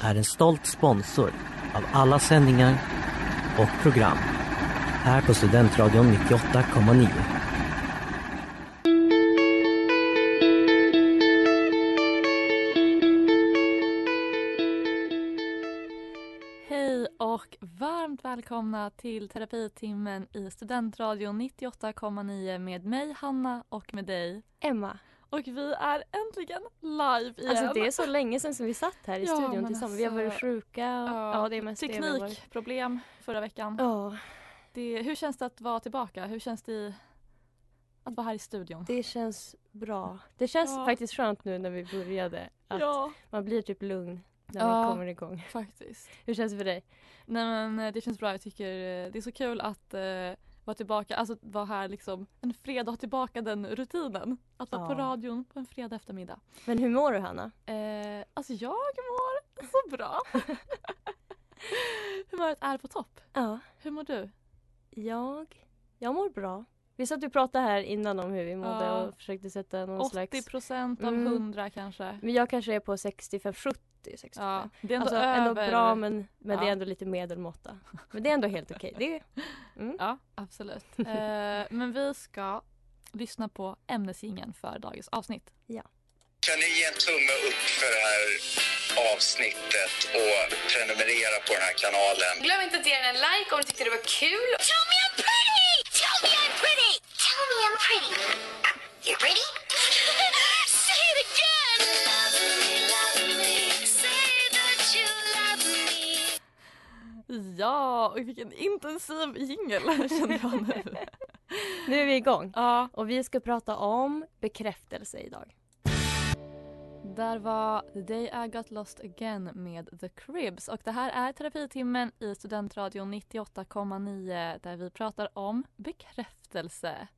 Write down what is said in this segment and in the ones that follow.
är en stolt sponsor av alla sändningar och program här på Studentradion 98,9. Hej och varmt välkomna till terapitimmen i Studentradion 98,9 med mig Hanna och med dig. Emma. Och vi är äntligen live igen. Alltså det är så länge sedan som vi satt här i Ja, studion tillsammans. Vi har varit alltså, sjuka och ja, det är mest varit. Teknikproblem förra veckan. Ja, Det, hur känns det att vara tillbaka? Hur känns det att vara här i studion? det känns bra. Det känns Ja. faktiskt skönt nu när vi började att Ja, man blir typ lugn när Ja. man kommer igång. faktiskt. Hur känns det för dig? Nej men eh, det känns bra. Jag tycker eh, det är så kul att eh, vara tillbaka, alltså vara här liksom en fredag, tillbaka den rutinen. Att vara på Ja. radion på en fredag eftermiddag. Men hur mår du Hanna? Eh, alltså jag mår så bra. Humöret är på topp. Ja, Hur mår du? jag, jag mår bra. Vi satt och pratade här innan om hur vi mådde Ja. och försökte sätta någon 80 slags... procent av Mm. 100 kanske. Men jag kanske är på 65, 70, 65. Ja, det är ändå alltså över. ändå bra men, men det Ja. är ändå lite medelmåtta. Men det är ändå helt okej. Det är, mm. Ja, absolut. eh, men vi ska lyssna på ämnesgingen för dagens avsnitt. Kan ni ge en tumme upp för det här avsnittet och prenumerera på den här kanalen? Glöm inte att ge den en like om du tyckte det var kul. Tell pretty. You pretty? Say it again! Love me, love me. Say that you love me. Ja, och vilken intensiv jingel känner jag nu. Nu är vi igång. ja, Och vi ska prata om bekräftelse idag. där var The Day I Got Lost Again med The Cribs. Och det här är terapitimmen i Studentradion 98,9 där vi pratar om bekräftelse.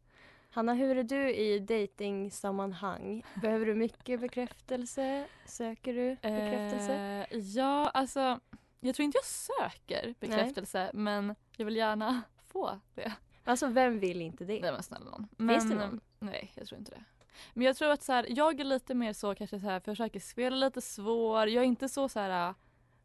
Hanna, hur är du i datingsammanhang? Behöver du mycket bekräftelse? Söker du bekräftelse? Eh, ja, alltså jag tror inte jag söker bekräftelse men jag vill gärna få det. Alltså vem vill inte det? Nej men snälla någon. Finns Men, det någon? Nej, jag tror inte det. Men jag tror att så här, jag är lite mer så kanske så här, försöker spela lite svår. Jag är inte så så här,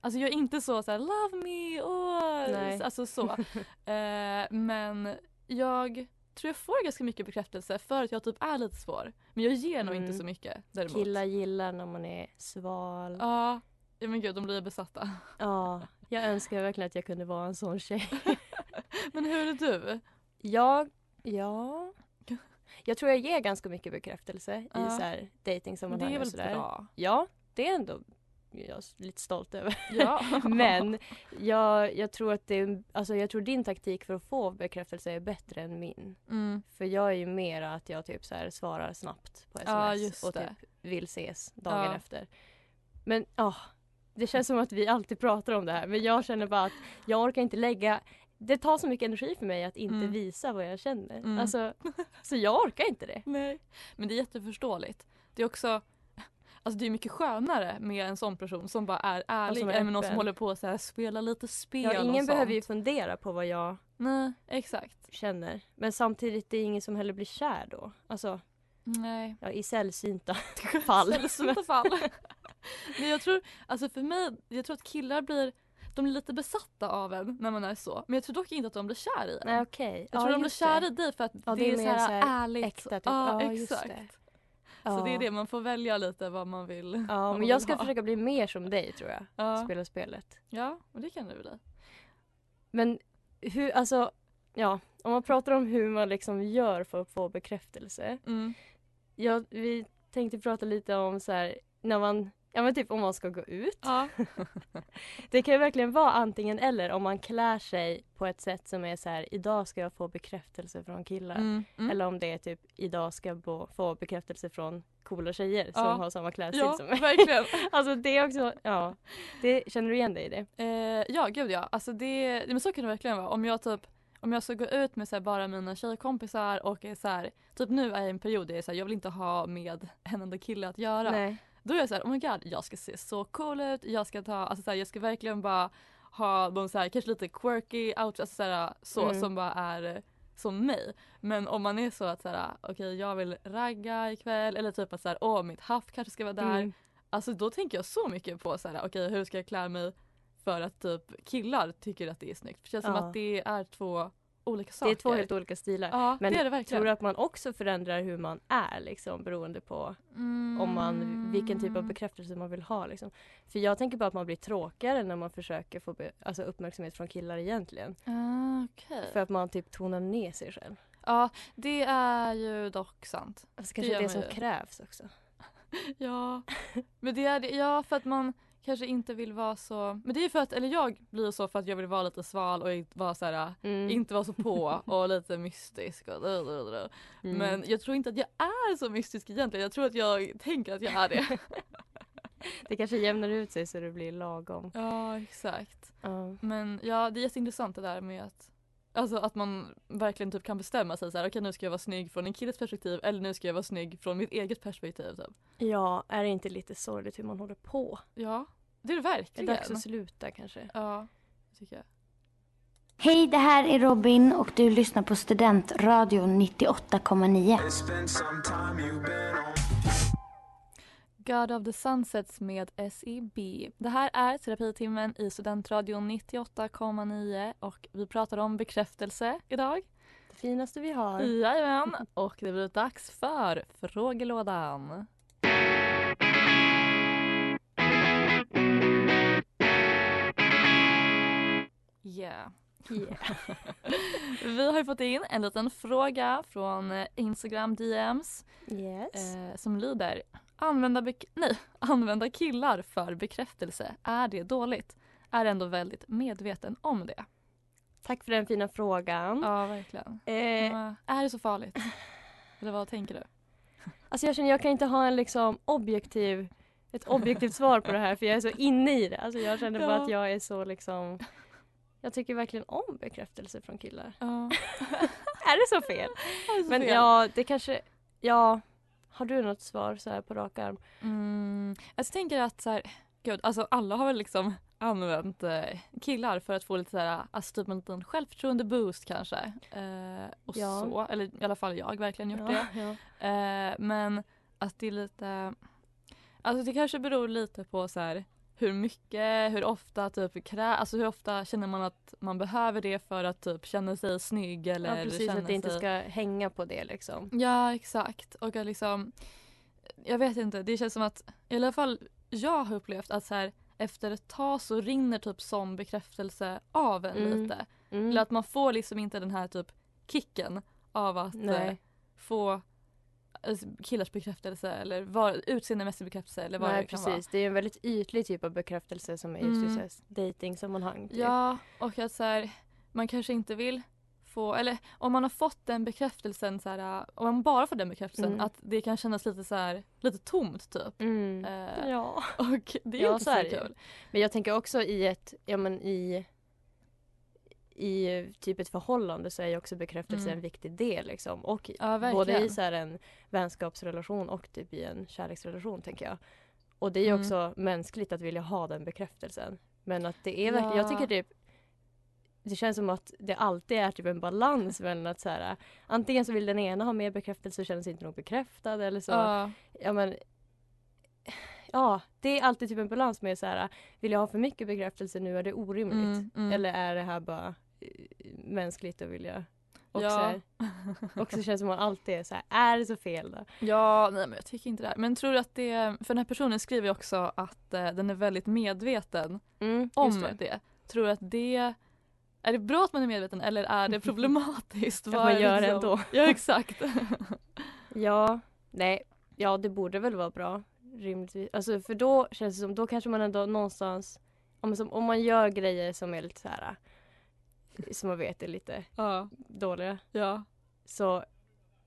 alltså jag är inte så så här, love me, åh, Nej. alltså så. eh, men jag tror jag får ganska mycket bekräftelse för att jag typ är lite svår. Men jag ger nog Mm. inte så mycket däremot. Killar gillar när man är sval. Ja, ja men gud de blir besatta. Ja, jag önskar verkligen att jag kunde vara en sån tjej. Men hur är du? Jag, ja. Jag tror jag ger ganska mycket bekräftelse i Ja. så här dejtingsammanhang det är och väl sådär. bra? Ja, det är ändå jag är lite stolt över. Ja. Men jag, jag tror att det alltså jag tror din taktik för att få bekräftelse är bättre än min. Mm. För jag är ju mer att jag typ så här svarar snabbt på sms Ja, och typ vill ses dagen Ja. efter. Men ja, det känns som att vi alltid pratar om det här men jag känner bara att jag orkar inte lägga det tar så mycket energi för mig att inte Mm. visa vad jag känner. Mm. Alltså, så jag orkar inte det. Nej. Men det är jätteförståeligt. Det är också Alltså det är mycket skönare med en sån person som bara är ärlig som är än med någon som håller på att spela lite spel Ja, och ingen sånt. behöver ju fundera på vad jag Nej, exakt. känner. Men samtidigt det är ingen som heller blir kär då. Alltså, Nej. ja, i sällsynta fall. Sällsynta fall. Men jag tror, alltså för mig, jag tror att killar blir de blir lite besatta av en när man är så. Men jag tror dock inte att de blir kär i en. Nej okej. jag tror de blir kära i dig för att Ja, det, är, så här, mer så här ärligt. äkta, typ. Ja, Ja, exakt. Så det är det, man får välja lite vad man vill. Ja, men jag vill ska ha. försöka bli mer som dig tror jag. Ja, Spela spelet. ja och det kan du bli. Men hur, alltså ja, om man pratar om hur man liksom gör för att få bekräftelse. Mm. Ja, vi tänkte prata lite om så här, när man, ja men typ om man ska gå ut. Ja. Det kan ju verkligen vara antingen eller om man klär sig på ett sätt som är så här, idag ska jag få bekräftelse från killar. Mm. Mm. Eller om det är typ, idag ska jag få bekräftelse från coola tjejer Ja. som har samma klädstil Ja, som mig. verkligen. Alltså det är också, ja. Det, känner du igen dig i det? Eh, ja, gud ja. Alltså det, men så kan det verkligen vara. Om jag typ om jag ska gå ut med så här, bara mina tjejkompisar och är så här, typ nu är jag i en period där jag, är så här, jag vill inte ha med en enda kille att göra. Nej. Då är jag så här, oh my god, jag ska se så cool ut, jag ska ta, alltså så här, jag ska verkligen bara ha någon så här, kanske lite quirky outfit, alltså så, här, så Mm. som bara är som mig. Men om man är så att så här, okej jag vill ragga ikväll eller typ att så här, åh mitt haft kanske ska vara där. Mm. Alltså då tänker jag så mycket på så här, okej hur ska jag klä mig för att typ killar tycker att det är snyggt. För det känns som Ja. att det är två olika Det saker. är två helt olika stilar. Ja, Men det är det verkligen. Tror du att man också förändrar hur man är liksom beroende på om man, vilken typ av Mm. bekräftelse man vill ha liksom. För jag tänker bara att man blir tråkigare när man försöker få be, alltså uppmärksamhet från killar egentligen. Ah, Okej. För att man typ tonar ner sig själv. Ja, det är ju dock sant. Alltså kanske det, man som ju. krävs också. Ja, men det är det. Ja, för att man kanske inte vill vara så. Men det är ju för att, eller jag blir så för att jag vill vara lite sval och vara så här, Mm. inte vara så på och lite mystisk. Och, Mm. Men jag tror inte att jag är så mystisk egentligen. Jag tror att jag tänker att jag är det. det kanske jämnar ut sig så det blir lagom. ja, exakt. Ja. Men ja, det är jätteintressant det där med att Alltså att man verkligen typ kan bestämma sig så här, okej nu ska jag vara snygg från en killes perspektiv eller nu ska jag vara snygg från mitt eget perspektiv typ. ja, är det inte lite sorgligt hur man håller på? Ja, det är det Det är verkligen. dags att sluta kanske. Ja, tycker jag. Hej, det här är Robin och du lyssnar på Studentradion 98,9. God of the Sunsets med SEB. Det här är terapitimmen i Studentradion 98,9 och vi pratar om bekräftelse idag. Det finaste vi har. Jajamän, och det blir dags för frågelådan. Yeah. Yeah. Vi har ju fått in en liten fråga från eh, Instagram DMs Yes. eh, som lyder använda, nej, använda killar för bekräftelse, är det dåligt? Är ändå väldigt medveten om det. Tack för den fina frågan. Ja, verkligen. Eh, är det så farligt? Eller vad tänker du? Alltså jag känner jag kan inte ha en liksom objektiv, ett objektivt svar på det här för jag är så inne i det. Alltså jag känner bara Ja. att jag är så liksom Jag tycker verkligen om bekräftelse från killar. Ja. är det så fel? Men ja, det kanske, ja Har du något svar så här på rak arm? Mm, jag tänker att så här, gud, alltså alla har väl liksom använt eh, killar för att få lite så här, alltså typ en liten självförtroende boost kanske. Eh, och Ja. så, eller i alla fall jag verkligen gjort det. ja. Eh, men att det är lite, alltså det kanske beror lite på så här hur mycket, hur ofta typ krä, alltså hur ofta känner man att man behöver det för att typ känna sig snygg eller ja precis, känna att det inte sig... ska hänga på det liksom. Ja exakt och att liksom Jag vet inte, det känns som att i alla fall jag har upplevt att så här efter ett tag så rinner typ sån bekräftelse av en Mm. lite. Mm. Eller att man får liksom inte den här typ kicken av att eh, få eh, killars bekräftelse eller var, utseendemässig bekräftelse eller vad Nej det kan precis, det är en väldigt ytlig typ av bekräftelse som är just i Mm. så här dating-sammanhang. typ. vara. Ja och att så här, man kanske inte vill få, eller om man har fått den bekräftelsen så här, om man bara får den bekräftelsen Mm. att det kan kännas lite så här, lite tomt typ. Mm. Eh, Ja. Och det är Ja, inte så så, kul. Men jag tänker också i ett, ja men i i typ ett förhållande så är ju också bekräftelse Mm. en viktig del liksom. Och Ja, både i så en vänskapsrelation och typ i en kärleksrelation tänker jag. Och det är ju Mm. också mänskligt att vilja ha den bekräftelsen. Men att det är verkligen, jag Ja. tycker typ det känns som att det alltid är typ en balans mellan att så här, antingen så vill den ena ha mer bekräftelse och känner sig inte nog bekräftad eller så. Ja, Ja men Ja, det är alltid typ en balans med så här, vill jag ha för mycket bekräftelse nu är det orimligt. mm, mm. Eller är det här bara mänskligt att vilja och Ja. så här, också känns som att man alltid är så här, är det så fel då? Ja, nej men jag tycker inte det. Här. Men tror du att det, för den här personen skriver ju också att eh, den är väldigt medveten Mm, om det. det. Tror du att det är det bra att man är medveten eller är det problematiskt? Att man gör det liksom- ändå. Ja exakt. Ja, nej, ja det borde väl vara bra rimligtvis. Alltså för då känns det som, då kanske man ändå någonstans, om, som, om man gör grejer som är lite så här som man vet är lite ja. dåliga. ja. Så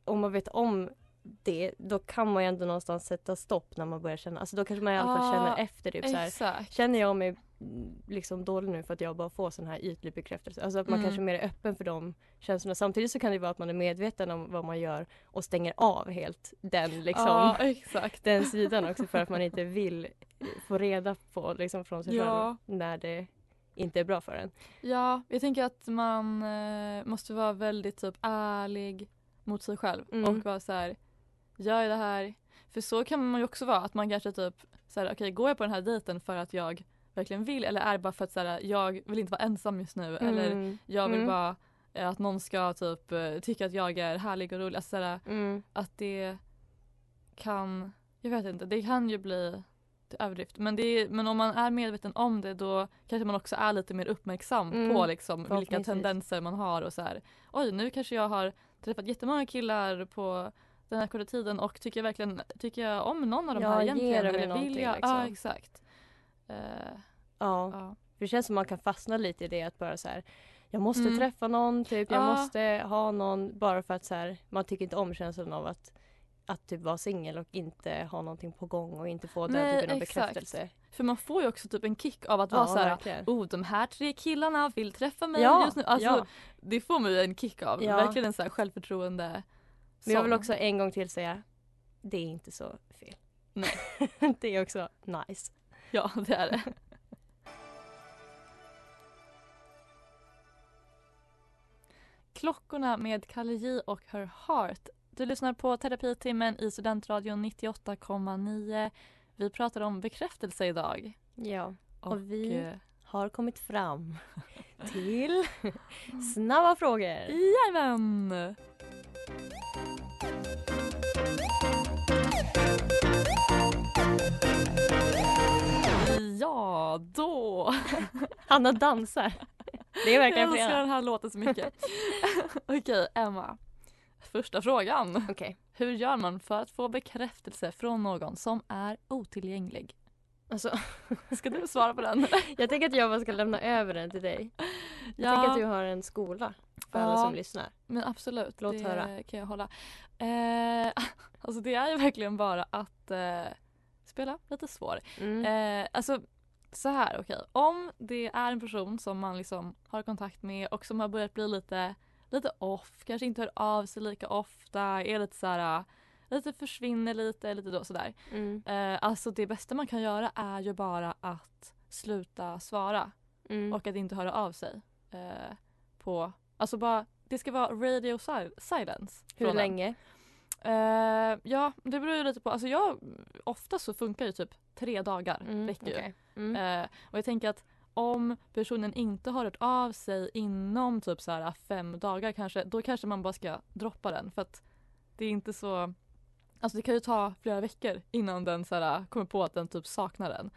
om man vet om det, då kan man ju ändå någonstans sätta stopp när man börjar känna, alltså då kanske man i alla fall Ja, känner efter typ så här, Exakt. Känner jag mig liksom dålig nu för att jag bara får sån här ytlig bekräftelse? Alltså att man Mm. kanske mer är öppen för de känslorna. Samtidigt så kan det vara att man är medveten om vad man gör och stänger av helt den liksom exakt. den sidan också för att man inte vill få reda på liksom från sig Ja. själv när det inte är bra för en. Ja, jag tänker att man eh, måste vara väldigt typ ärlig mot sig själv Mm. och vara så här, gör jag det här? För så kan man ju också vara, att man kanske typ så här, okej går jag på den här dejten för att jag verkligen vill eller är det bara för att så här, jag vill inte vara ensam just nu eller Mm. jag vill Mm. bara eh, att någon ska typ eh, tycka att jag är härlig och rolig. Alltså, så här, Mm. att det kan, jag vet inte, det kan ju bli till överdrift. Men, är, men om man är medveten om det då kanske man också är lite mer uppmärksam Mm, på liksom, vilka tendenser man har och så här. Oj, nu kanske jag har träffat jättemånga killar på den här korta tiden och tycker jag verkligen tycker jag om någon av de Ja, här ger egentligen? mig Eller vill jag? liksom. Ja, exakt. Eh, Ja. ja. För det känns som man kan fastna lite i det att bara så här jag måste Mm. träffa någon, typ. jag Ja. måste ha någon bara för att så här, man tycker inte om känslan av att, att typ vara singel och inte ha någonting på gång och inte få den typen av bekräftelse. För man får ju också typ en kick av att vara så här, verkligen. oh de här tre killarna vill träffa mig Ja, just nu. Alltså, ja. Det får man ju en kick av. Ja. Verkligen en så här självförtroende. Men jag vill också en gång till säga, det är inte så fel. Nej. det är också nice. Ja, det är det. Klockorna med Kalle J och Her Heart. Du lyssnar på terapitimmen i Studentradion 98,9. Vi pratar om bekräftelse idag. Ja, Och, Och vi- eh, har kommit fram till snabba frågor. Jajamän! Ja, då! Hanna dansar. Det är verkligen Jag älskar fredag. den här låten så mycket. Okej, Emma. Första frågan. Okej. Hur gör man för att få bekräftelse från någon som är otillgänglig? Alltså, Ska du svara på den? jag tänker att jag bara ska lämna över den till dig. Jag tänker att du har en skola för alla Ja. som lyssnar. Men absolut, Låt det höra. kan jag hålla. Eh, alltså det är ju verkligen bara att eh, spela lite svår. Mm. Eh, alltså så här, okej. Om det är en person som man liksom har kontakt med och som har börjat bli lite, lite off, kanske inte hör av sig lika ofta, är lite så här, lite försvinner lite, lite då sådär. Mm. Eh, alltså det bästa man kan göra är ju bara att sluta svara Mm. och att inte höra av sig. Eh, på, alltså bara, det ska vara radio sil- silence. Hur länge? Eh, ja, det beror ju lite på. Alltså jag, ofta så funkar ju typ tre dagar. Mm. räcker ju. okej. Mm. Eh, och jag tänker att om personen inte har hört av sig inom typ så här fem dagar kanske, då kanske man bara ska droppa den. För att det är inte så... Alltså det kan ju ta flera veckor innan den så här, kommer på att den typ saknar den.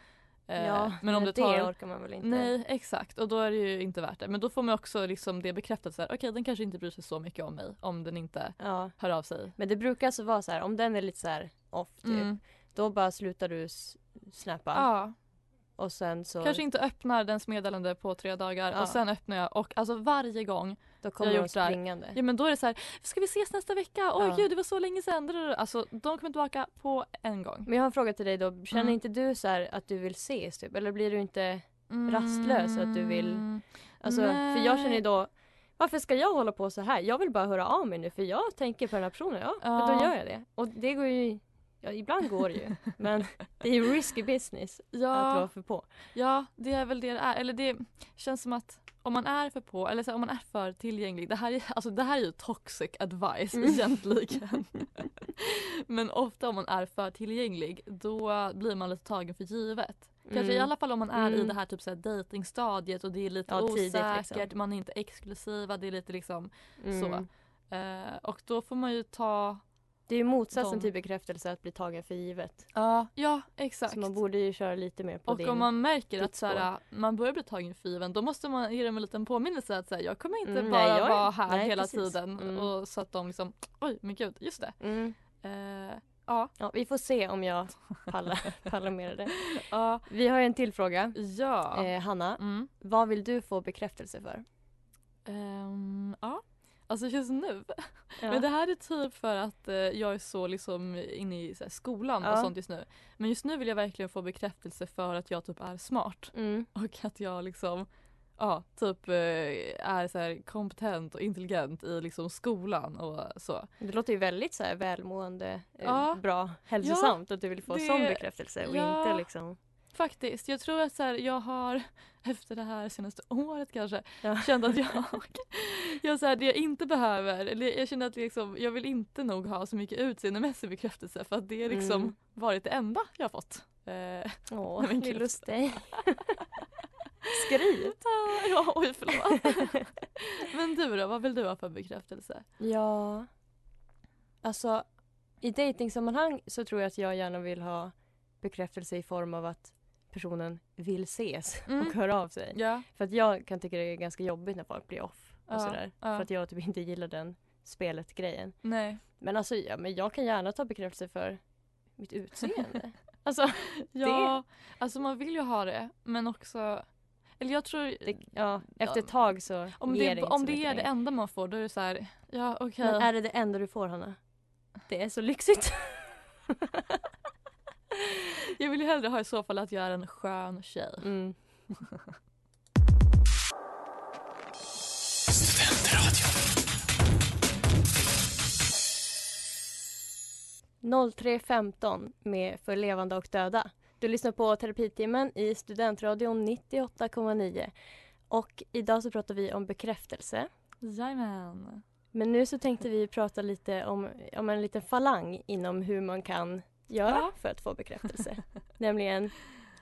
Eh, ja, men om det tar... orkar man väl inte? Nej, exakt. Och då är det ju inte värt det. Men då får man också liksom det bekräftat så här, okej den kanske inte bryr sig så mycket om mig om den inte Ja. hör av sig. Men det brukar alltså vara så här, om den är lite så här off typ, Mm. då bara slutar du snappa Ja, och sen så kanske inte öppnar dens meddelande på tre dagar Ja. och sen öppnar jag och alltså varje gång då kommer jag de gjort springande. Ja men då är det så här, ska vi ses nästa vecka? Oj Ja. gud det var så länge sedan. Alltså de kommer tillbaka på en gång. Men jag har en fråga till dig då, känner Mm. inte du så här att du vill ses typ? Eller blir du inte rastlös att du vill- Mm. Alltså, för jag känner ju Nej. då varför ska jag hålla på så här? Jag vill bara höra av mig nu för jag tänker på den här personen. Ja, Ja. då gör jag det. Och det går ju Ja, ibland går det ju. Men det är ju risky business att Ja, vara för på. ja, det är väl det det är. Eller det känns som att om man är för på, eller så om man är för tillgänglig. Det här är, alltså, det här är ju toxic advice Mm. egentligen. Men ofta om man är för tillgänglig då blir man lite tagen för givet. Kanske Mm. i alla fall om man är i Mm. det här typ datingstadiet och det är lite Ja, tidigt, osäkert, liksom. man är inte exklusiva, det är lite liksom Mm. så. Eh, och då får man ju ta Det är ju motsatsen De- till bekräftelse att bli tagen för givet. Ja, ja exakt. Så man borde ju köra lite mer på och din... om man märker att så här, man börjar bli tagen för given då måste man ge dem en liten påminnelse att så här, jag kommer inte Mm, bara nej, jag vara här nej, hela precis. tiden. Mm. Och så att de liksom, oj men gud, just det. Mm. Eh, ja, Ja, vi får se om jag pallar, pallar med det. ja, Vi har en till fråga. ja. Eh, Hanna, Mm. vad vill du få bekräftelse för? Ehm, ja. Alltså just nu. Ja. Men det här är typ för att eh, jag är så liksom inne i här, skolan och Ja. sånt just nu. Men just nu vill jag verkligen få bekräftelse för att jag typ är smart. Mm. Och att jag liksom ja, typ eh, är så här kompetent och intelligent i liksom skolan och så. Det låter ju väldigt så här välmående, eh, Ja. bra, hälsosamt att du vill få det- jag bekräftelse och inte liksom... Faktiskt, jag tror att så här, jag har efter det här senaste året kanske Ja. känt att jag, jag så här, det jag inte behöver, eller jag känner att liksom, jag vill inte nog ha så mycket utseendemässig bekräftelse för att det är liksom Mm. varit det enda jag har fått. Eh, Åh, lille dig. Skryt! ja, oj förlåt. Men du då, vad vill du ha för bekräftelse? Ja, alltså i dejtingsammanhang så tror jag att jag gärna vill ha bekräftelse i form av att personen vill ses Mm. och höra av sig. Ja, För att jag kan tycka det är ganska jobbigt när folk blir off och Ja, sådär. ja. För att jag typ inte gillar den spelet-grejen. nej. Men alltså, ja, men jag kan gärna ta bekräftelse för mitt utseende. alltså, Ja, alltså man vill ju ha det men också eller jag tror det, ja, efter ett tag så om ger det, det om det är det enda man får då är det så här, ja okej. Men är det det enda du får Hanna? Det är så lyxigt. Jag vill ju hellre ha i så fall att jag är en skön tjej. Mm. Mm. 03.15 med För levande och döda. Du lyssnar på Terapitimmen i Studentradion 98,9. Och idag så pratar vi om bekräftelse. Jajamän. Men nu så tänkte vi prata lite om, om en liten falang inom hur man kan göra Ja. för att få bekräftelse. Nämligen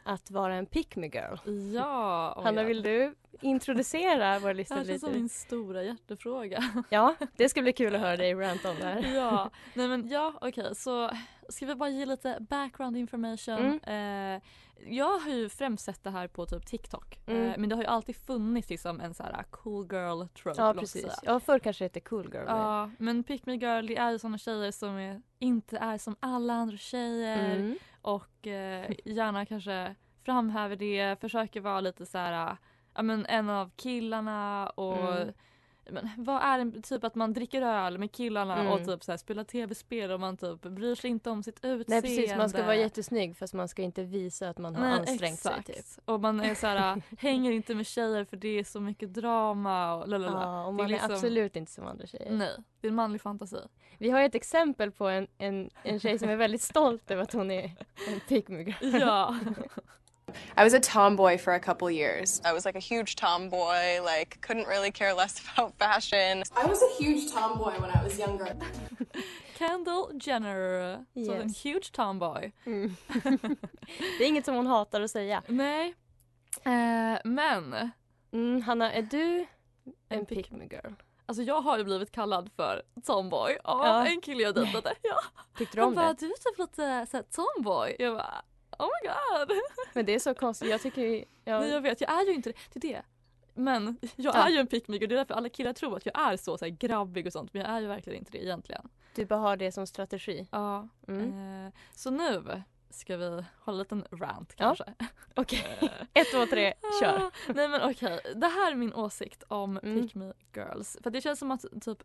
att vara en pick me girl. Ja. oh Hanna, ja. vill du introducera våra Det lyssnare här känns som lite? min stora hjärtefråga. Ja, det ska bli kul att höra dig rant om det här. ja, nej men ja okej så ska vi bara ge lite background information. Eh, jag har ju främst sett det här på typ TikTok. Mm. Eh, men det har ju alltid funnits liksom en så här cool girl trope. Ja, precis. säga. Ja, förr kanske det hette cool girl. Ja, men pick me girl det är ju såna tjejer som är, inte är som alla andra tjejer Mm. och eh, gärna kanske framhäver det, försöker vara lite så här, ja men en av killarna och Mm. Men, vad är det, typ att man dricker öl med killarna Mm. och typ så här, spelar tv-spel och man typ bryr sig inte om sitt utseende. Nej precis, man ska vara jättesnygg fast man ska inte visa att man har Nej, ansträngt exakt. sig. Typ. Och man är så här, hänger inte med tjejer för det är så mycket drama och lalala. Ja, och är man är, liksom- absolut inte som andra tjejer. Nej, det är en manlig fantasi. Vi har ett exempel på en, en, en tjej som är väldigt stolt över att hon är en pick. Ja. I was a tomboy for a couple years. I was like a huge tomboy, like couldn't really care less about fashion. I was a huge tomboy when I was younger. Kendall Jenner. Så en Yes. huge tomboy. Mm. det är inget som hon hatar att säga. Nej. Eh, men Mm, Hanna, är du en En pick me girl? alltså jag har ju blivit kallad för tomboy av Ja. en kille jag dejtade. Ja. Tyckte du Han om bara det? du är typ lite såhär tomboy. Jag bara oh my god. Men det är så konstigt. Jag tycker ju... Ja, Nej, jag vet jag är ju inte det. Det är det. Men jag Ja. är ju en pick me girl. Det är därför alla killar tror att jag är så, så här, grabbig och sånt. Men jag är ju verkligen inte det egentligen. du bara har det som strategi. Ja. Mm. Eh, så nu ska vi hålla en liten rant Ja. kanske. Okej, Eh, ett, två, tre, kör. Ah, Nej men okej, det här är min åsikt om Mm. Pick Me Girls. För det känns som att typ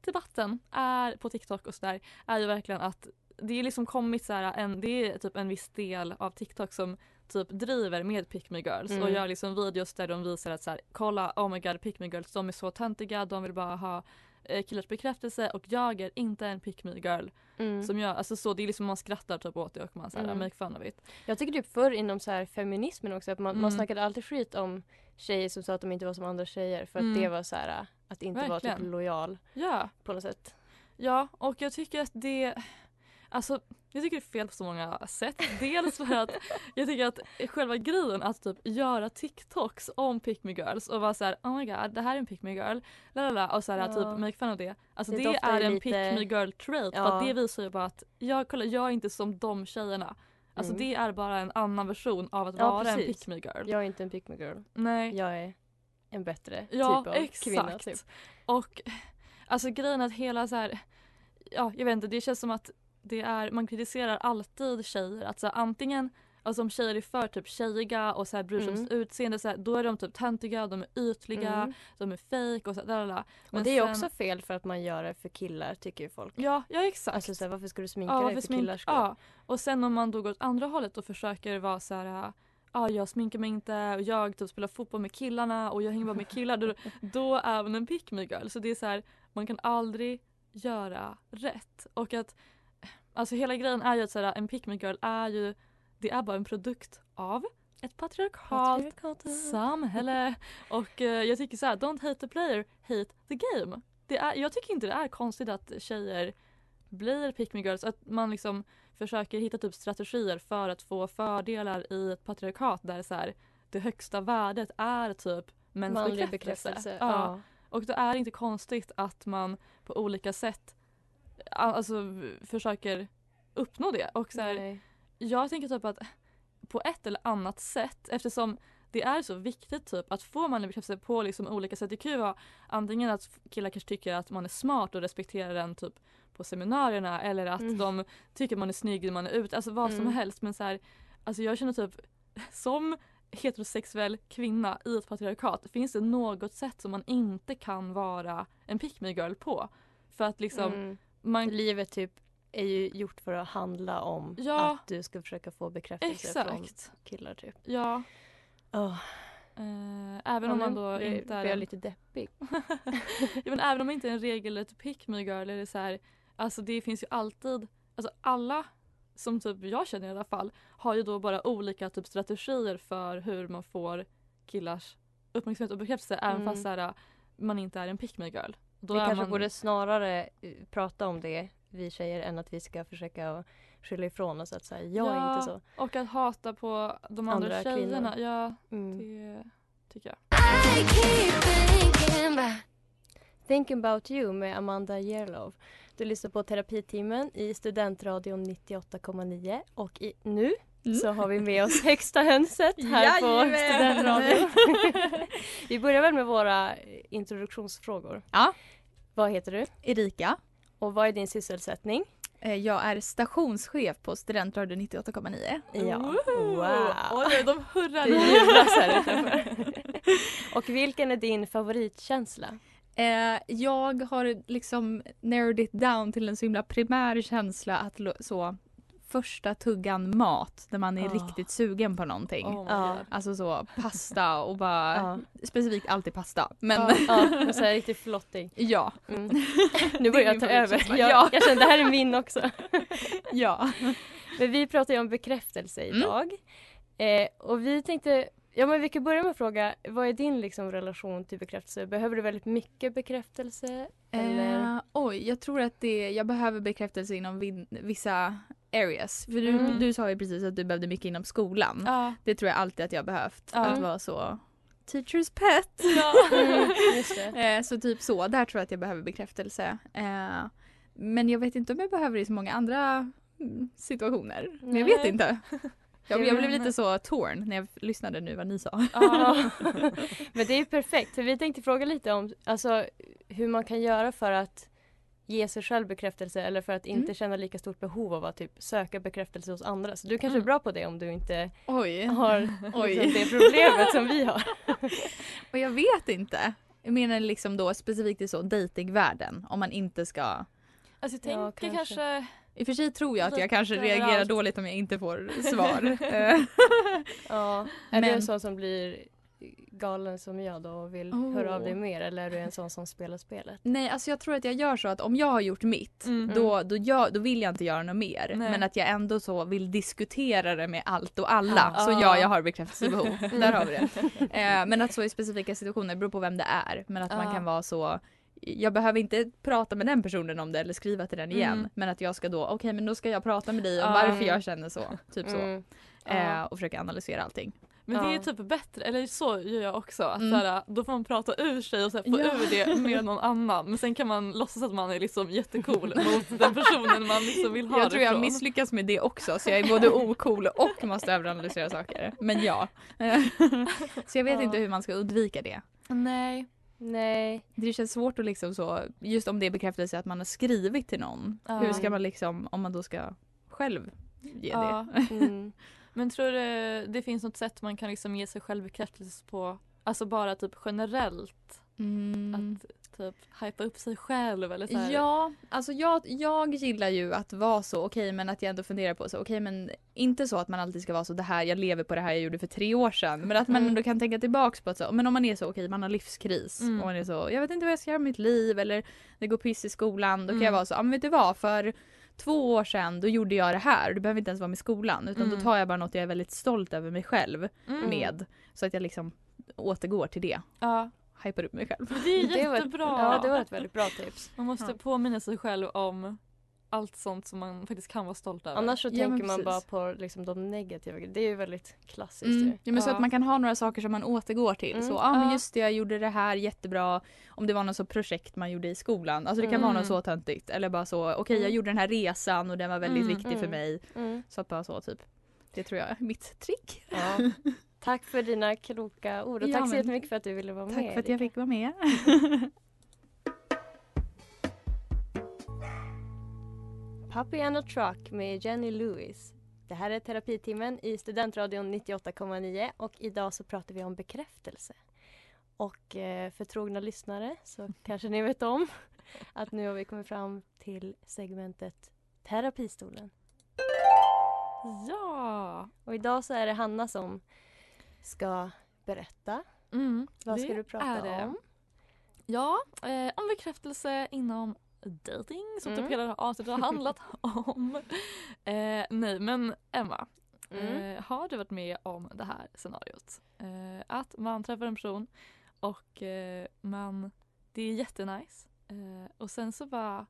debatten är på TikTok och sådär är ju verkligen att det är liksom kommit så här en, det är typ en viss del av TikTok som typ driver med Pick Me Girls Mm. och gör liksom videos där de visar att så här, kolla oh my god Pick Me Girls de är så töntiga, de vill bara ha eh, killars bekräftelse och jag är inte en Pick Me Girl. Mm. Som jag, alltså så det är liksom man skrattar typ åt det och man så här, Mm. make fun of it. Jag tycker typ förr inom så här feminismen också att man, man Mm. snackade alltid skit om tjejer som sa att de inte var som andra tjejer för att Mm. det var så här att inte vara typ Verkligen. lojal Ja. på något sätt. Ja, och jag tycker att det... Alltså jag tycker det är fel på så många sätt. Dels för att jag tycker att själva grejen att typ göra TikToks om pick me girls och vara så här: oh my god det här är en pick me girl, lalala, och så här, Ja. typ make fun av det. Alltså Det det, är en lite- pick me girl trait för Ja. att det visar ju bara att jag, kolla, jag är inte som de tjejerna. Alltså Mm. det är bara en annan version av att Ja, vara en precis. pick me girl. Jag är inte en pick me girl. Nej. Jag är en bättre Ja, typ av exakt. kvinna. Typ. Och alltså grejen att hela så här, ja jag vet inte, det känns som att det är, man kritiserar alltid tjejer. Att så här, antingen, alltså om tjejer är för typ tjejiga och så här bryr sig om Mm. sitt utseende, så här, då är de typ töntiga, de är ytliga, Mm. de är fake och så där, där. Och det är också fel för att man gör det för killar tycker ju folk. Ja, ja exakt. Alltså så här, varför ska du sminka ja, dig för smink- killars skull? Ja, och sen om man då går åt andra hållet och försöker vara så här Ja, jag sminkar mig inte och jag typ spelar fotboll med killarna och jag hänger bara med killar. Då, då är man en pick me girl. Så det är så här, man kan aldrig göra rätt. Och att Alltså hela grejen är ju att så här, en pick me girl är ju Det är bara en produkt av ett patriarkalt samhälle. Och eh, jag tycker så här, don't hate the player, hate the game. Det är, jag tycker inte det är konstigt att tjejer blir pick me girls. Att man liksom försöker hitta typ strategier för att få fördelar i ett patriarkat där så här, det högsta värdet är typ mäns Manlig bekräftelse. bekräftelse. Ja. Ja. Och då är det inte konstigt att man på olika sätt alltså, försöker uppnå det. Och så här, jag tänker typ att på ett eller annat sätt eftersom det är så viktigt typ att få manlig bekräftelse på liksom olika sätt. Det kan ju vara antingen att killar kanske tycker att man är smart och respekterar den typ på seminarierna eller att Mm. de tycker man är snygg när man är ute. Alltså vad som Mm. helst. Men så här, alltså jag känner typ som heterosexuell kvinna i ett patriarkat finns det något sätt som man inte kan vara en pick me girl på. För att liksom Mm. Man Livet typ är ju gjort för att handla om Ja. att du ska försöka få bekräftelse från Exakt. killar typ. Ja. Oh. Även Ja, om man då blir- inte är jag en... lite deppig. ja, men även om man inte är en regelrätt pick me girl är det så här, alltså det finns ju alltid, alltså alla som typ jag känner i alla fall har ju då bara olika typ strategier för hur man får killars uppmärksamhet och bekräftelse även Mm. fast så här, man inte är en pick me girl. Då vi är kanske man... borde snarare eh, prata om det, vi tjejer, än att vi ska försöka skylla ifrån oss att säga jag är Ja, inte så. Och att hata på de andra, Andra tjejerna. kvinnor. Ja, Mm. det tycker jag. Thinking about you med Amanda Yerlov. Du lyssnar på terapitimmen i Studentradion 98,9 och i, nu så har vi med oss högsta hönset här på Jajamän! Studentradion. vi börjar väl med våra eh, introduktionsfrågor. Ja. Vad heter du? Erika. Och vad är din sysselsättning? Eh, Jag är stationschef på Studentradion 98,9. Ja. Wow. Oj, de hurrar. Och vilken är din favoritkänsla? Eh, jag har liksom narrowed it down till en så himla primär känsla att så första tuggan mat när man är Ah. riktigt sugen på någonting. Oh. Alltså så pasta och bara Ja. specifikt alltid pasta. Men Ja, ja och så här riktigt flottig. ja, Mm. Nu börjar jag ta över. Jag, Ja. jag kände det här är min också. ja. Men vi pratar ju om bekräftelse Mm. idag. Eh, och vi tänkte, ja men vi kan börja med att fråga, vad är din liksom relation till bekräftelse? Behöver du väldigt mycket bekräftelse? Eller? Eh, oj, jag tror att det, jag behöver bekräftelse inom vin, vissa areas. För du, Mm. du sa ju precis att du behövde mycket inom skolan. Ja. Det tror jag alltid att jag behövt. Ja. Att vara så teachers pet. Mm, just det. Eh, så typ så, där tror jag att jag behöver bekräftelse. Eh, men jag vet inte om jag behöver det i så många andra mm, situationer. Men jag vet inte. Jag, Jag blev lite så torn när jag lyssnade nu vad ni sa. Ja. Men det är ju perfekt, för vi tänkte fråga lite om alltså, hur man kan göra för att ge sig själv bekräftelse eller för att inte Mm. känna lika stort behov av att typ, söka bekräftelse hos andra. Så du kanske Mm. är bra på det om du inte Oj. har Oj. liksom, det problemet som vi har. Och jag vet inte. Jag menar liksom då specifikt i så datingvärlden om man inte ska Alltså jag tänker Ja, kanske. kanske... I och för sig tror jag att jag Lite kanske reagerar dåligt om jag inte får svar. Ja. Är Men- en sån som blir galen som jag då och vill Oh. höra av dig mer eller är du en sån som spelar spelet? Nej, alltså jag tror att jag gör så att om jag har gjort mitt Mm. då, då, gör, då vill jag inte göra något mer. Nej. Men att jag ändå så vill diskutera det med allt och alla. Ja. Så Ja. ja, jag har bekräftelsebehov. Där har vi det. Eh, men att så i specifika situationer, beror på vem det är. Men att man Ja. kan vara så jag behöver inte prata med den personen om det eller skriva till den igen. Mm. Men att jag ska då, okej men då ska jag prata med dig om Ja. varför jag känner så. Typ så. Mm. Eh, och försöka analysera allting. Men det är Ja. typ bättre, eller så gör jag också. Att Mm. såhär, då får man prata ur sig och så här, få Ja. ur det med någon annan. Men sen kan man låtsas att man är liksom jättecool mot den personen man liksom vill ha Jag tror jag från. misslyckas med det också så jag är både ocool och måste överanalysera saker. Men ja. så jag vet Ja. inte hur man ska undvika det. Nej. Nej. Det känns svårt att liksom så, just om det är bekräftelse att man har skrivit till någon. Ja. Hur ska man liksom, om man då ska själv ge Ja. det? Mm. Men tror du det finns något sätt man kan liksom ge sig själv bekräftelse på? Alltså bara typ generellt? Mm. Att typ hypa upp sig själv eller så här. Ja, alltså jag, jag gillar ju att vara så, okej men att jag ändå funderar på så, okej men inte så att man alltid ska vara så det här, jag lever på det här jag gjorde för tre år sedan. Men att man Mm. ändå kan tänka tillbaks på att så, men om man är så, okej man har livskris Mm. och man är så, jag vet inte vad jag ska göra med mitt liv eller det går piss i skolan. Då kan Mm. jag vara så, ja men vet du vad, för två år sedan då gjorde jag det här. Det behöver inte ens vara med skolan utan Mm. då tar jag bara något jag är väldigt stolt över mig själv Mm. med. Så att jag liksom återgår till det. Ja. Hypar upp mig själv. Det är Det var ett- jättebra. Ja, det var ett väldigt bra tips. Man måste Ja. påminna sig själv om allt sånt som man faktiskt kan vara stolt över. Annars så Ja, tänker man bara på liksom, de negativa grejerna. Det är ju väldigt klassiskt Mm. ju. Ja, men så Ja. att man kan ha några saker som man återgår till. Mm. Så, ja men just det, jag gjorde det här jättebra. Om det var något så projekt man gjorde i skolan. Alltså det kan vara Mm. något så töntigt. Eller bara så, okej jag Mm. gjorde den här resan och den var väldigt Mm. viktig för Mm. mig. Mm. Så att bara så typ. Det tror jag är mitt trick. Ja. Tack för dina kloka ord och Ja, tack så jättemycket för att du ville vara Tack med. för att jag fick vara med. Puppy and a Truck med Jenny Lewis. Det här är terapitimmen i Studentradion 98,9 och idag så pratar vi om bekräftelse. Och eh, för trogna lyssnare så kanske ni vet om att nu har vi kommit fram till segmentet Terapistolen. Ja! Och idag så är det Hanna som ska berätta. Mm, Vad ska du prata om? Ja, eh, om bekräftelse inom dating som Mm. typ hela det här avsnittet har handlat om. Eh, nej men Emma, Mm. eh, har du varit med om det här scenariot? Eh, att man träffar en person och eh, man, det är jättenice eh, och sen så bara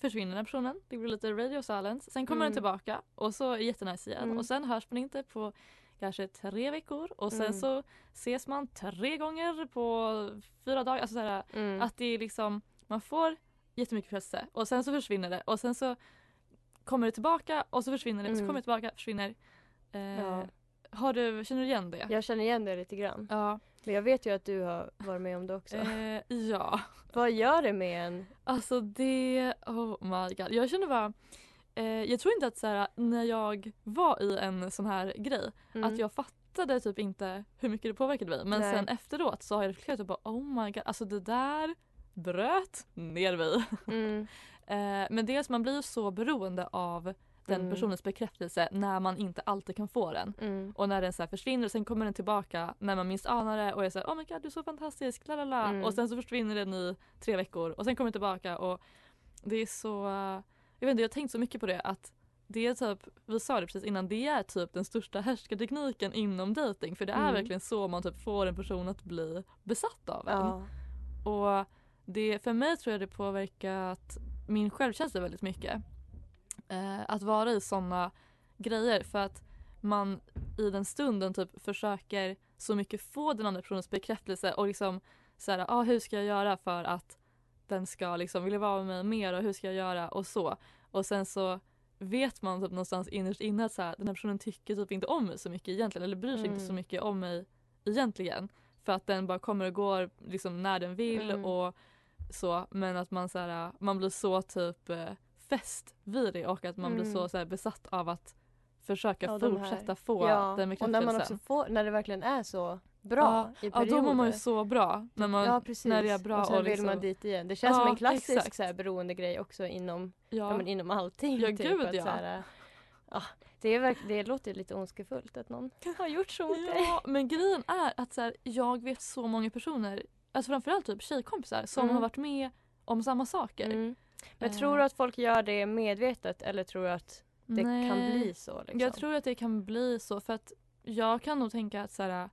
försvinner den personen, det blir lite radio silence, sen kommer Mm. den tillbaka och så är det jättenice igen Mm. och sen hörs man inte på kanske tre veckor och sen Mm. så ses man tre gånger på fyra dagar. Alltså så här, Mm. Att det är liksom, man får jättemycket bekräftelse och sen så försvinner det och sen så kommer det tillbaka och så försvinner det och så Mm. kommer det tillbaka försvinner. Eh, Ja. har du, känner du igen det? Jag känner igen det lite grann. Ja. Men jag vet ju att du har varit med om det också. Eh, ja. Vad gör det med en? Alltså det, oh my god. Jag känner bara, eh, jag tror inte att så här, när jag var i en sån här grej Mm. att jag fattade typ inte hur mycket det påverkade mig. Men Nej. sen efteråt så har jag reflekterat och bara oh my god, alltså det där bröt ner mig. Mm. Eh, men dels man blir så beroende av den Mm. personens bekräftelse när man inte alltid kan få den. Mm. Och när den så försvinner och sen kommer den tillbaka när man minst anar det och är såhär oh my god du är så fantastisk, la la la. Mm. Och sen så försvinner den i tre veckor och sen kommer den tillbaka och det är så, jag vet inte jag har tänkt så mycket på det att det är typ, vi sa det precis innan, det är typ den största härskartekniken inom dating för det är Mm. verkligen så man typ får en person att bli besatt av en. Ja. Och det, för mig tror jag det påverkat min självkänsla väldigt mycket. Eh, att vara i sådana grejer för att man i den stunden typ försöker så mycket få den andra personens bekräftelse och liksom så här, ah, hur ska jag göra för att den ska liksom vilja vara med mig mer och hur ska jag göra och så. Och sen så vet man typ någonstans innerst inne att så här, den här personen tycker typ inte om mig så mycket egentligen eller bryr sig inte Mm. så mycket om mig egentligen. För att den bara kommer och går liksom när den vill Mm. och så men att man så här, man blir så typ eh, fäst vid det och att man blir Mm. så, så här, besatt av att försöka Ja, de fortsätta få ja. den Och när bekräftelsen. man också får, när det verkligen är så bra i ja, perioder. då mår man ju så bra. När, man, ja, precis. när det är bra och sen vill liksom, man dit igen. Det känns som Ja, en klassisk exakt. så här, beroendegrej också inom, ja. Ja. men inom allting. Ja, typ, gud, att, ja. Så här, äh, ja, det, är det låter lite ondskefullt att någon har gjort så mot dig. Ja, men grejen är att så här, jag vet så många personer, alltså framförallt typ tjejkompisar som Mm. har varit med om samma saker. Mm. Men Eh. tror du att folk gör det medvetet eller tror du att det kan Nej. bli så? Liksom? Jag tror att det kan bli så för att jag kan nog tänka att så här,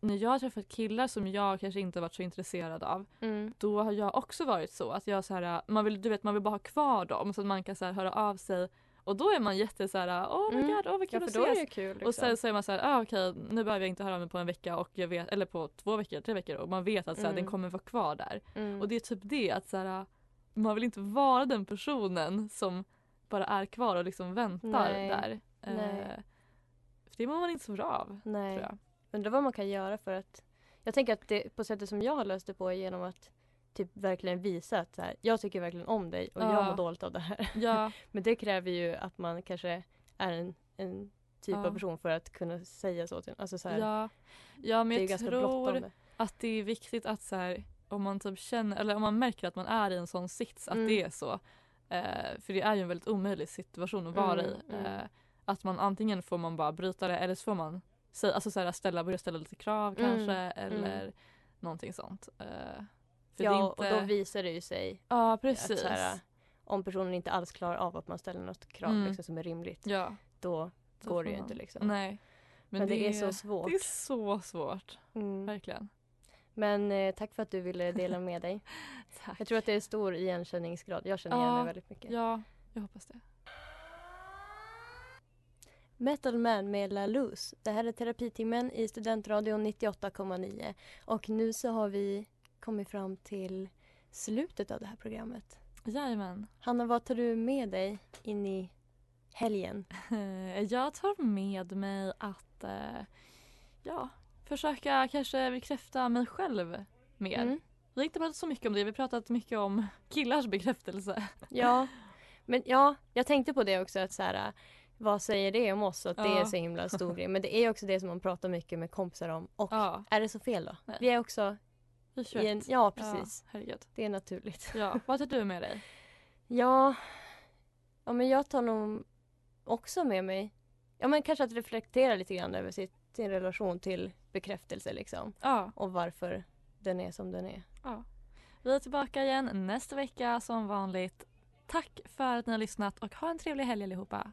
när jag har träffat killar som jag kanske inte varit så intresserad av Mm. då har jag också varit så att jag så här, man vill, du vet, man vill bara ha kvar dem så att man kan så här, höra av sig och då är man jätte så här, oh my Mm. god, åh vad Ja, kul för att är ses. ju kul. Liksom. Och sen så är man så här, ah, okej nu behöver jag inte höra av mig på en vecka och jag vet, eller på två veckor, tre veckor och man vet att så här, Mm. den kommer vara kvar där. mm. Och det är typ det att så här, man vill inte vara den personen som bara är kvar och liksom väntar Nej. där. Nej. Eh, för det mår man inte så bra av. Nej. Tror jag. Undrar vad man kan göra för att... Jag tänker att det på sättet som jag har löst det på är genom att typ verkligen visa att så här, jag tycker verkligen om dig och jag Ja. mår dåligt av det här. Ja, Men det kräver ju att man kanske är en, en typ Ja. av person för att kunna säga så till alltså så här, ja. ja, men jag tror att det är viktigt att så här, om man typ känner, eller om man märker att man är i en sån sits att Mm. det är så. Eh, för det är ju en väldigt omöjlig situation att vara Mm, i. mm. Eh, att man antingen får man bara bryta det eller så får man säga, alltså så här, ställa, börja ställa lite krav Mm, kanske mm. eller någonting sånt. Eh, för Ja, det inte... och då visar det ju sig Ja, att precis. så här, om personen inte alls klarar av att man ställer något krav Mm. liksom, som är rimligt, ja, då då går det ju man- inte liksom. Nej. Men, det, är så svårt. Det är så svårt, Mm. verkligen. Men eh, tack för att du ville dela med dig. Tack. Jag tror att det är stor igenkänningsgrad. Jag känner igen Ja, mig väldigt mycket. Ja, jag hoppas det. Metal Man med La Luz. Det här är terapitimmen i Studentradion 98,9. Och nu så har vi kommit fram till slutet av det här programmet. Jajamän. Hanna, vad tar du med dig in i helgen? Eh, Jag tar med mig att eh, ja, försöka kanske bekräfta mig själv mer. Mm. Vi har inte pratat så mycket om det, vi har pratat mycket om killars bekräftelse. Ja, men ja, jag tänkte på det också att så här, vad säger det om oss? Att det Ja. är så himla stor grej. Men det är också det som man pratar mycket med kompisar om. Och Ja, är det så fel då? Nej. Vi är också vi i en, ja precis. Ja, herregud. Det är naturligt. Ja, vad tar du med dig? Ja, ja men jag tar nog också med mig, ja men kanske att reflektera lite grann över sitt, sin relation till bekräftelse liksom. Ja, Och varför den är som den är. ja. Vi är tillbaka igen nästa vecka som vanligt. Tack för att ni har lyssnat och ha en trevlig helg allihopa.